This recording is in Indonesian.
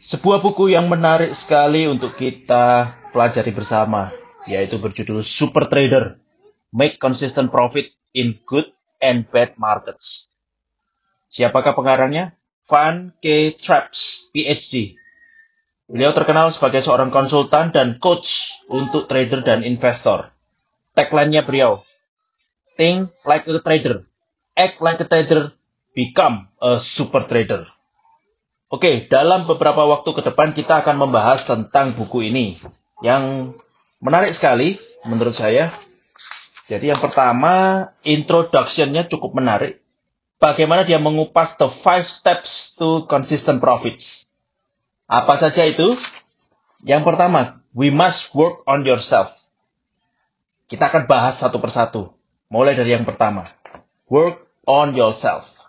Sebuah buku yang menarik sekali untuk kita pelajari bersama, yaitu berjudul Super Trader, Make Consistent Profit in Good and Bad Markets. Siapakah pengarangnya? Van K. Traps, PhD. Beliau terkenal sebagai seorang konsultan dan coach untuk trader dan investor. Tagline-nya beliau, Think like a trader, act like a trader, become a super trader. Oke, dalam beberapa waktu ke depan kita akan membahas tentang buku ini yang menarik sekali menurut saya. Jadi yang pertama, introduction-nya cukup menarik. Bagaimana dia mengupas the five steps to consistent profits. Apa saja itu? Yang pertama, we must work on yourself. Kita akan bahas satu persatu. Mulai dari yang pertama. Work on yourself.